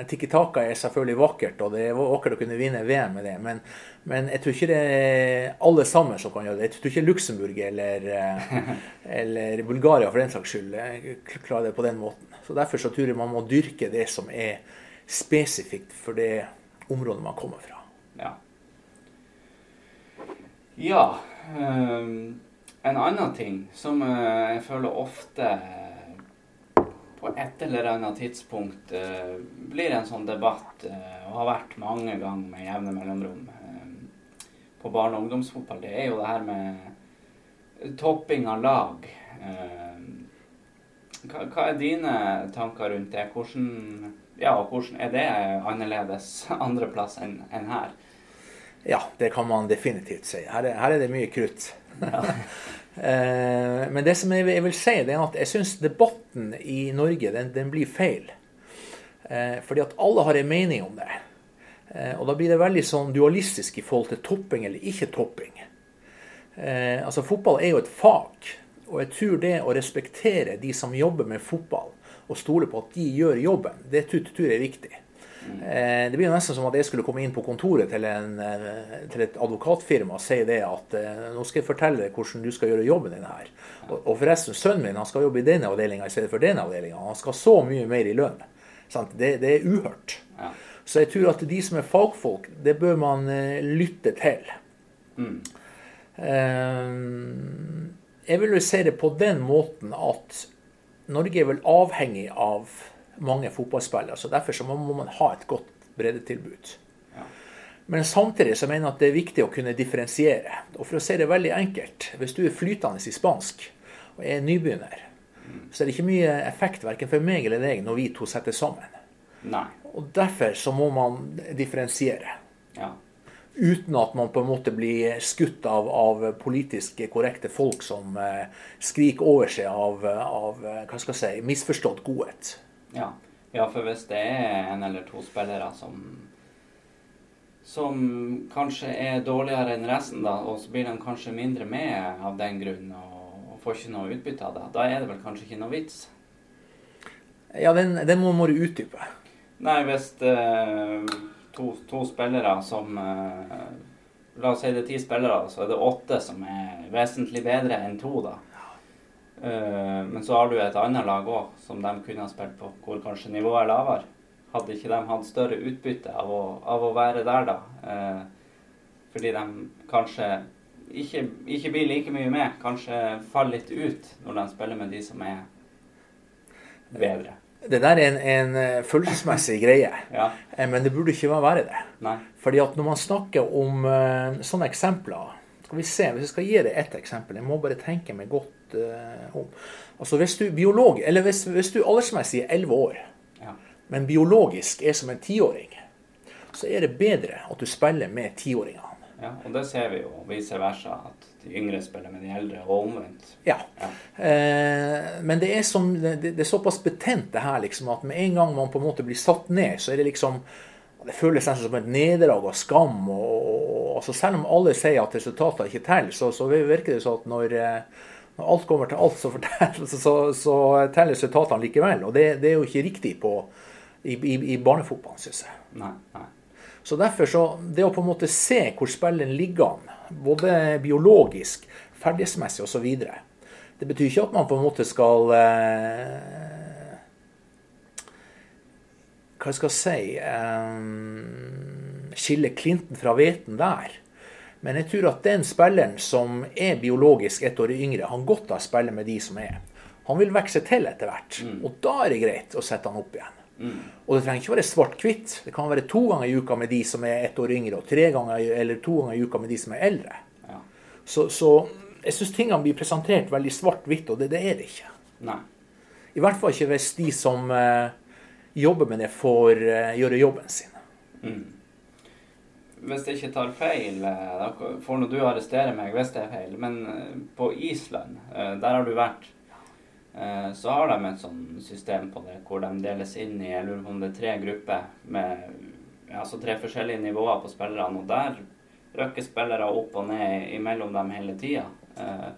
Tikki Taka er selvfølgelig vakkert, og det er vakkert å kunne vinne VM med det. Men, men, jeg tror ikke det er alle sammen som kan gjøre det. Jeg tror ikke Luxembourg eller, eh, eller Bulgaria for den saks skyld klarer det på den måten. Så Derfor så tror jeg man må dyrke det som er spesifikt for det området man kommer fra. Ja. Ja. Um, en annen ting som uh, jeg føler ofte på et eller annet tidspunkt uh, blir en sånn debatt, uh, og har vært mange ganger med jevne mellomrom på barne- og ungdomsfotball, det er jo det her med topping av lag. Hva, hva, er dine tanker rundt det? Hvordan, ja, hvordan er det annerledes andreplass enn en her? Ja, det kan man definitivt si. Her er, her er det mye krutt. Ja. men det som jeg, vil si, det er at jeg syns debatten i Norge den, den blir feil. Eh, fordi at alle har en mening om det. Eh, og da blir det veldig sånn dualistisk i forhold til topping eller ikke topping. altså Fotball er jo et fag. Og jeg tror det å respektere de som jobber med fotball, og stole på at de gjør jobben, det tror jeg er viktig. Eh, det blir jo nesten som at jeg skulle komme inn på kontoret til, en, eh, til et advokatfirma og si det at eh, nå skal jeg fortelle deg hvordan du skal gjøre jobben din her. Og, forresten, sønnen min han skal jobbe i denne avdelinga i stedet for denne avdelinga. Han skal så mye mer i lønn. Det, det, er uhørt. Ja. Så jeg tror at de som er fagfolk, det bør man lytte til. Mm. Jeg vil jo si det på den måten at Norge er vel avhengig av mange fotballspillere. så Derfor så må man ha et godt breddetilbud. Ja. Men samtidig så mener jeg at det er viktig å kunne differensiere. Og For å si det veldig enkelt, hvis du er flytende i spansk og er nybegynner, mm. så er det ikke mye effekt verken for meg eller deg når vi to setter sammen. Nei. Og derfor så må man differensiere. Ja. Uten at man på en måte blir skutt av, av politisk korrekte folk som eh, skriker over seg av, av eh, hva skal jeg si, misforstått godhet. Ja. ja, for hvis det er en eller to spillere som som kanskje er dårligere enn resten, da, og så blir de kanskje mindre med av den grunn og, og får ikke noe utbytte av det, da er det vel kanskje ikke noe vits? Ja, den, den må du utdype. Nei, hvis uh, to, to spillere som uh, La oss si det er ti spillere, så er det åtte som er vesentlig bedre enn to, da. Eh, men så har du et annet lag òg som de kunne ha spilt på, hvor kanskje nivået er lavere. Hadde ikke de hatt større utbytte av å, av å være der, da? Eh, fordi de kanskje ikke, ikke blir like mye med. Kanskje faller litt ut når de spiller med de som er bedre. Det der er en, en eh, følelsesmessig greie, Ja. men det burde ikke være det. Nei. Fordi at når man snakker om sånne eksempler Skal vi se, Hvis jeg skal gi deg ett eksempel Jeg må bare tenke meg godt eh, om. Altså Hvis du biolog, eller hvis, hvis du aldersmessig er 11 år, Ja. men biologisk er som en tiåring, så er det bedre at du spiller med tiåringene. Ja, og det ser vi jo vice versa, at de yngre spiller med de eldre, og omvendt. Ja. Ja. Eh, men det er, som, det, det er såpass betent det her liksom, at med en gang man på en måte blir satt ned, så er det liksom Det føles nesten som et nederlag og skam. Og, og, altså selv om alle sier at resultatene ikke teller, så, så virker det sånn at når, eh, når alt kommer til alt, så, så, så, så teller resultatene likevel. Og det, det er jo ikke riktig på, i, i, i barnefotballen, syns jeg. Nei, nei. Så derfor så, Det å på en måte se hvor spilleren ligger an, både biologisk, ferdighetsmessig osv. Det betyr ikke at man på en måte skal eh, Hva skal jeg si eh, Skille klinten fra hveten der. Men jeg tror at den spilleren som er biologisk ett år yngre, han godt av å spille med de som er. Han vil vokse til etter hvert. Og da er det greit å sette han opp igjen. Og det trenger ikke være svart-hvitt. Det kan være to ganger i uka med de som er ett år yngre, og tre ganger eller to ganger i uka med de som er eldre. Ja. Så, så jeg syns tingene blir presentert veldig svart-hvitt, og det, det er det ikke. Nei. I hvert fall ikke hvis de som uh, jobber med det, får uh, gjøre jobben sin. Mm. Hvis jeg ikke tar feil, for når du arrestere meg hvis det er feil, men eh, på Island, eh, der har du vært, eh, så har de et sånn system på det, hvor de deles inn i jeg lurer på om det er tre grupper med altså tre forskjellige nivåer på spillerne, og der røkker spillere opp og ned imellom dem hele tida. Eh,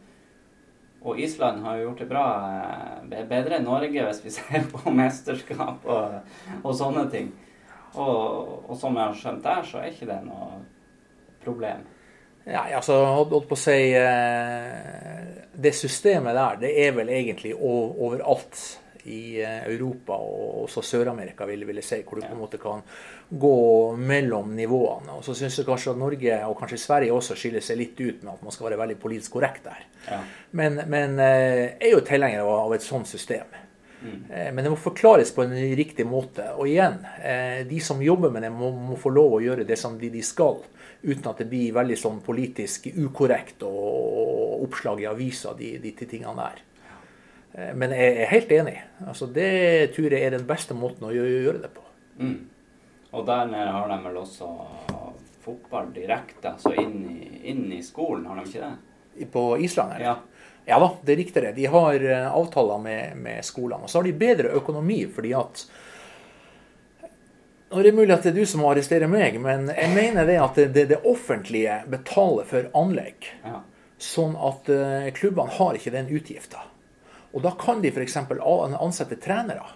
og Island har jo gjort det bra, eh, bedre enn Norge hvis vi ser på mesterskap og, og sånne ting. Og, og som jeg har skjønt der, så er ikke det noe problem. Nei, altså, holdt på å si eh, Det systemet der, det er vel egentlig overalt i eh, Europa og også Sør-Amerika, vil, vil jeg si, hvor du på en måte kan gå mellom nivåene. Og så syns jeg kanskje at Norge, og kanskje Sverige også, skiller seg litt ut med at man skal være veldig politisk korrekt der. Ja. Men, men eh, jeg er jo tilhenger av, av et sånt system. Eh, Men det må forklares på en riktig måte. Og igjen, eh, de som jobber med det, må, må få lov å gjøre det som de, de skal. Uten at det blir veldig sånn politisk ukorrekt og, og oppslag i avisa, de, de, de tingene der. Eh, Men jeg er helt enig. Altså, det tror jeg er den beste måten å gjøre det på. Mm. Og der nede har de vel også fotball direkte, altså inn i, inn i skolen, har de ikke det? På Island? eller? Ja. Ja da, det er riktig det. De har eh, avtaler med, med skolene. Og så har de bedre økonomi, fordi at Nå er det mulig at det er du som arresterer meg, men jeg mener det at det, det, offentlige betaler for anlegg. Ja. Sånn at eh, klubbene har ikke den utgifta. Og da kan de f.eks. ansette trenere.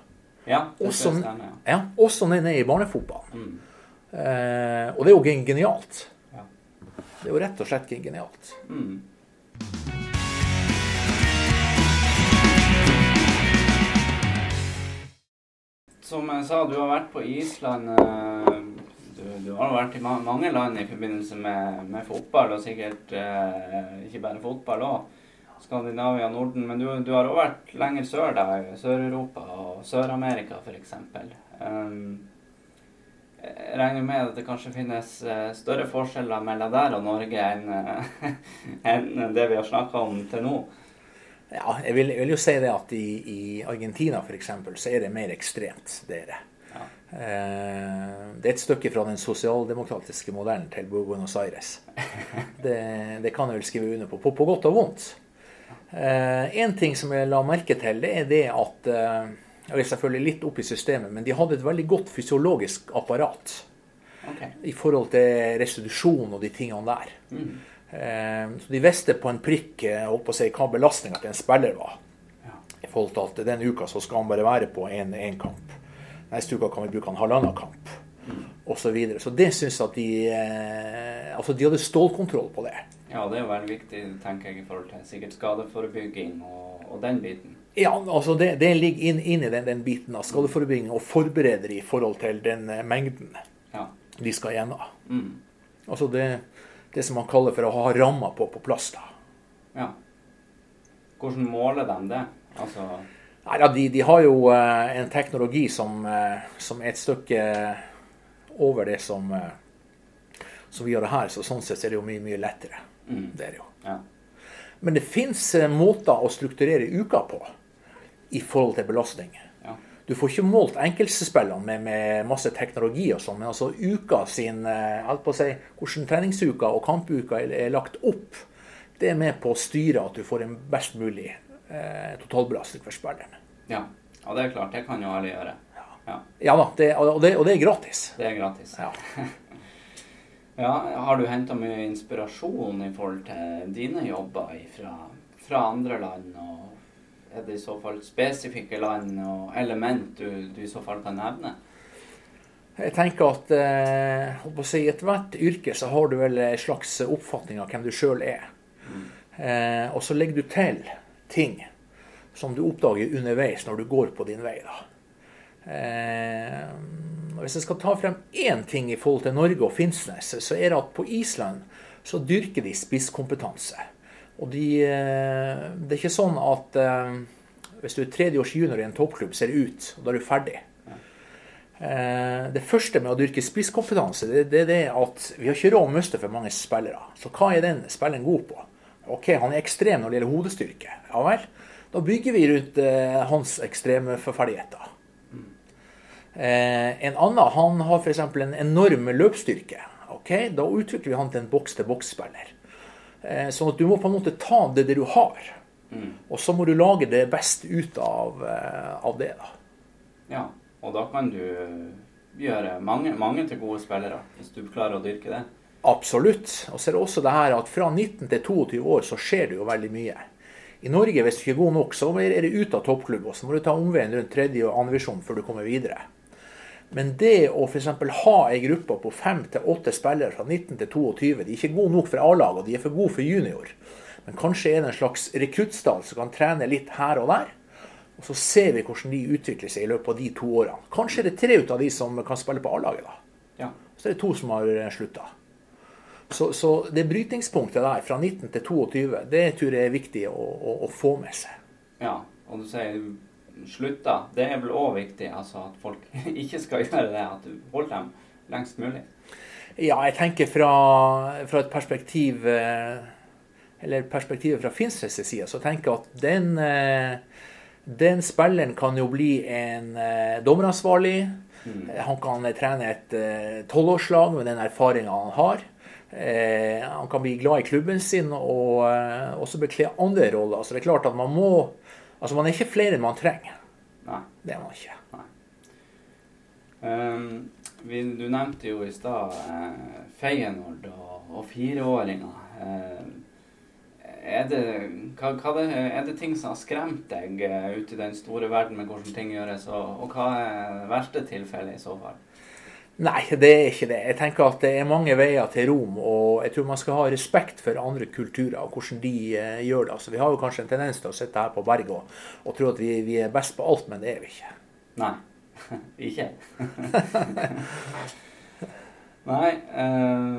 ja det Også, skal stemme, ja. ja, også ned ned i barnefotballen. Mm. Eh, og det er jo genialt. Ja. Det er jo rett og slett genialt. Mm. Som jeg sa, du har vært på Island. eh, Du, du har vært i mange land i forbindelse med, med fotball, og sikkert eh, ikke bare fotball òg. Skandinavia, Norden. Men du, du har òg vært lenger sør, da. Sør-Europa og Sør-Amerika f.eks. Um, jeg regner med at det kanskje finnes eh, større forskjeller mellom der og Norge enn eh, enn det vi har snakka om til nå. Ja, jeg vil, jeg vil jo si det at i, i Argentina f.eks. så er det mer ekstremt. Det det. Ja. Eh, det er et stykke fra den sosialdemokratiske modellen til Buenos Aires. Det, det kan jeg vel skrive under på, på, på godt og vondt. Eh, en ting som jeg la merke til, det er det at eh, Jeg er selvfølgelig litt oppe i systemet, men de hadde et veldig godt fysiologisk apparat Okay. i forhold til restitusjon og de tingene der. Mm. Eh, så de visste på en prikk eh, si, hva belastninga til en spiller var. I forhold til at den uka så skal han bare være på én kamp. Neste uke kan vi bruke en halvannen kamp, Og Så, videre. så det syns at de eh, Altså, de hadde stålkontroll på det. ja, det er veldig viktig, tenker jeg, i forhold til sikkert skadeforebygging og, og den biten. Ja, altså det, det ligger inn, inn i den, den biten av skadeforebygging og forbereder i forhold til den mengden Ja. de skal gjennom. Mm. Altså det, det som man kaller for å ha ramma på på plass. da. ja. Hvordan måler de det? Altså Nei, ja, de, de har jo eh, en teknologi som, eh, som er et stykke over det som, eh, som vi gjør her. Så sånn sett er det jo mye, mye lettere. mm. Det er det jo. Ja. Men det fins måter å strukturere uka på i forhold til belastning. Ja. Du får ikke målt enkeltspillene med, med masse teknologi og sånn, men altså uka sin eh, alt på å si, Hvordan treningsuka og kampuka er, er lagt opp, det er med på å styre at du får en best mulig eh, totalbelastning for spilleren. ja. Ja, det er klart. Det kan jo alle gjøre. Ja. Ja da, det, og, det, og det er gratis. Det er gratis. Ja. Ja, Har du henta mye inspirasjon i forhold til dine jobber fra, fra andre land? Og er det i så fall spesifikke land og element du, du i så fall kan nevne? Jeg tenker at eh, i ethvert yrke så har du vel en slags oppfatning av hvem du sjøl er. Eh, og så legger du til ting som du oppdager underveis når du går på din vei. Eh, hvis jeg skal ta frem én ting i forhold til Norge og Finnsnes, så er det at på Island så dyrker de spisskompetanse. Og de, eh, det er ikke sånn at eh, hvis du er tredjeårs junior i en toppklubb, ser det ut, og da er du ferdig. Eh, Det første med å dyrke spisskompetanse, det, er det at vi har ikke råd å miste for mange spillere. Så hva er den spilleren god på? Ok, han er ekstrem når det gjelder hodestyrke. Ja vel. Da bygger vi rundt eh, hans ekstreme ferdigheter. Eh, en annen han har f.eks. en enorm løpsstyrke. Ok, Da utvikler vi han til en boks-til-boks-spiller. Eh, sånn at du må på en måte ta det, det du har, Mm. og så må du lage det beste ut av, eh, av det. da. Ja, og da kan du gjøre mange, mange til gode spillere, hvis du klarer å dyrke det. Absolutt. Og så er det også det her at fra 19 til 22 år så skjer det jo veldig mye. I Norge, hvis du ikke er god nok, så er det ut av toppklubb, og så må du ta omveien rundt tredje og andre divisjon før du kommer videre. Men det å f.eks. ha ei gruppe på fem til åtte spillere fra 19 til 22, de er ikke gode nok for A-lag, og de er for gode for junior. Men kanskje er det en slags rekruttstall som kan trene litt her og der. Og så ser vi hvordan de utvikler seg i løpet av de to årene. Kanskje er det tre ut av de som kan spille på A-laget, da. Ja. Så er det to som har slutta. Så, så det brytningspunktet der, fra 19 til 22, det tror jeg er viktig å, å, å få med seg. ja. Og du sier slutta. Det er vel òg viktig, altså at folk ikke skal gjøre det. At du holder dem lengst mulig. Ja, jeg tenker fra, fra et perspektiv eh, Eller perspektivet fra Finnsnes' side, så tenker jeg at den, eh, den spilleren kan jo bli en eh, dommeransvarlig. Mm. Han kan trene et tolvårslag med den erfaringa han har. Han kan bli glad i klubben sin og også bekle andre roller. Så det er klart at man må Altså, man er ikke flere enn man trenger. Nei. Det er man ikke. Um, vi, du nevnte jo i stad eh, Feyenoord og, og fireåringer. Eh, er, det, hva, hva det, er det ting som har skremt deg eh, ute i den store verden med hvordan ting gjøres, og, og hva er det verste tilfellet i så fall? Nei, det er ikke det. Jeg tenker at det er mange veier til Rom, og jeg tror man skal ha respekt for andre kulturer og hvordan de eh, gjør det. Altså, vi har jo kanskje en tendens til å sitte her på berget og, og tro at vi, vi er best på alt, men det er vi ikke. Nei. ikke? Nei. Eh,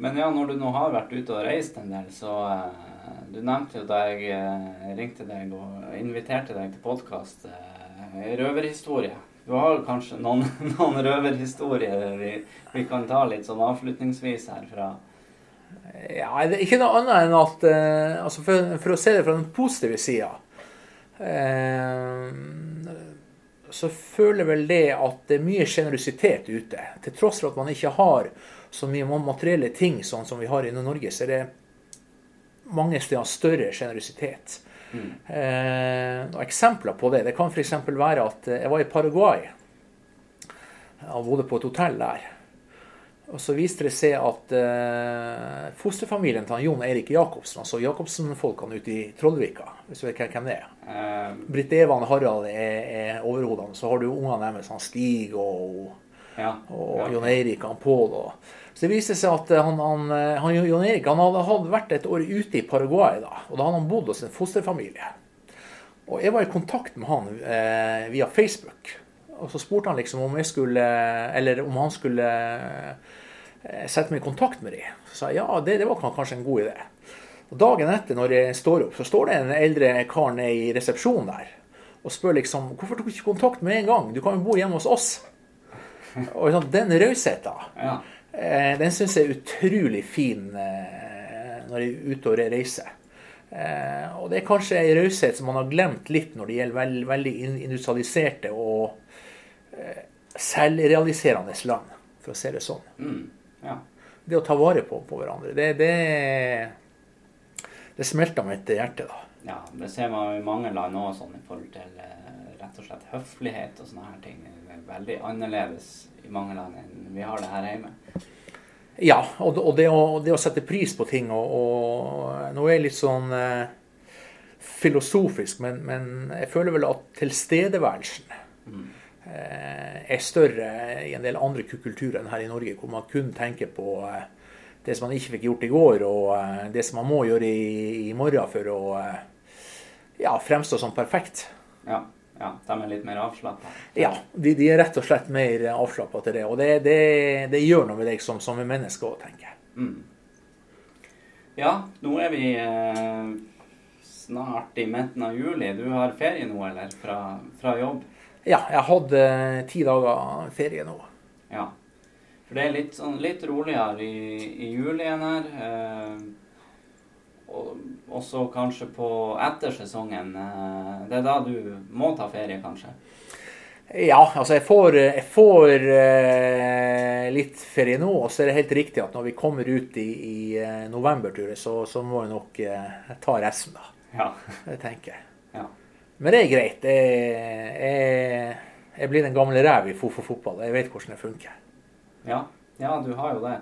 men ja, når du nå har vært ute og reist en del, så eh, Du nevnte jo da jeg eh, ringte deg og inviterte deg til podkast, eh, røverhistorie. Du har kanskje noen, noen røverhistorier vi, vi kan ta litt sånn avslutningsvis herfra? Ja, det er ikke noe annet enn at eh, altså for, for å se det fra den positive sida eh, så føler vel det at det er mye sjenerøsitet ute. Til tross for at man ikke har så mye materielle ting sånn som vi har i Norge, så er det mange steder større sjenerøsitet. Mm. Eh, eksempler på det det kan f.eks. være at jeg var i Paraguay og bodde på et hotell der. Og så viste det seg at eh, fosterfamilien til Jon Eirik Jacobsen, altså Jacobsen-folkene ute i Trollvika, hvis du vet hvem det er Um, Britt Evan Harald er, er overhodene. Så har du ungene deres, han Stig og, ja, og ja. Jon Eirik og Pål. Så det viste seg at han, han, han, Jon Erik han hadde, hadde, vært et år ute i Paraguay. da, og Da hadde han bodd hos en fosterfamilie. Og Jeg var i kontakt med han eh, via Facebook. Og så spurte han liksom om jeg skulle, eller om han skulle Eh, sette meg i kontakt med dem. Så sa jeg ja, det, det, var kanskje en god idé. Og Dagen etter, når jeg står opp, så står det en eldre kar nede i resepsjonen der og spør liksom hvorfor tok du ikke kontakt med en gang? Du kan jo bo hjemme hos oss. Og sånn, Den rausheten, ja. Eh, den syns jeg er utrolig fin eh, når jeg er ute og reiser. Eh, og det er kanskje en raushet som man har glemt litt når det gjelder veld, veldig industrialiserte og eh, selvrealiserende land, for å si det sånn. Mm. Ja. Det å ta vare på, på hverandre, det, det, det smelter mitt hjerte, da. Ja, det ser man i mange land òg, sånn i forhold til rett og slett høflighet og sånne her ting. Er veldig annerledes i mange land enn vi har det her hjemme. Ja, og, og, det, å, det, å, sette pris på ting og, og Nå er jeg litt sånn eh, filosofisk, men, men, jeg føler vel at tilstedeværelsen mm. Eh, er større i en del andre kulturer enn her i Norge, hvor man kun tenker på eh, det som man ikke fikk gjort i går, og eh, det som man må gjøre i, i morgen for å ja, fremstå som perfekt. Ja, ja, de er litt mer avslappa? Ja, de, de, er rett og slett mer avslappa til det. Og det, det, det, gjør noe med deg som, som menneske òg, tenker jeg. Mm. Ja, nå er vi eh, snart i midten av juli. Du har ferie nå, eller? Fra, fra jobb? Ja, jeg hadde ti dager ferie nå. Ja. For det er litt, sånn, litt roligere i, i julien her. Eh, også kanskje på etter sesongen. Eh, det er da du må ta ferie, kanskje? Ja, altså jeg får, jeg får eh, litt ferie nå. Og så er det helt riktig at når vi kommer ut i, i eh, så, så må jeg nok eh, ta resten, da. Ja. Det tenker jeg. Ja. Men det er greit. Jeg, jeg, jeg blir den gamle rev i fotball. Jeg vet hvordan det funker. Ja, ja du har jo det.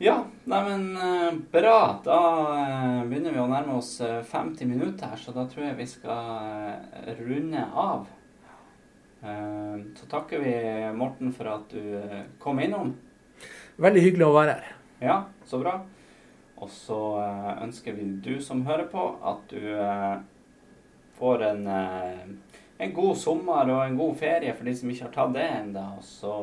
Ja, neimen eh, bra. Da eh, begynner vi å nærme oss 50 eh, minutter her, så da tror jeg vi skal runde av. Så takker vi Morten for at du kom innom. Veldig hyggelig å være her. Ja, så bra. Og så ønsker vi du som hører på, at du får en, en, god sommer og en god ferie for de som ikke har tatt det ennå. Og så,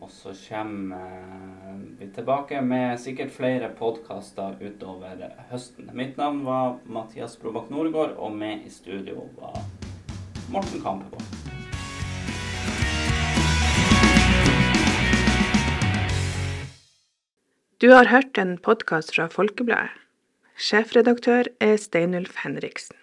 og så kommer eh, vi tilbake med sikkert flere podkaster utover høsten. Mitt navn var Mathias Brobakk Nordgård, og med i studio var Morten Kampevåg. Du har hørt en podkast fra Folkebladet. Sjefredaktør er Steinulf Henriksen.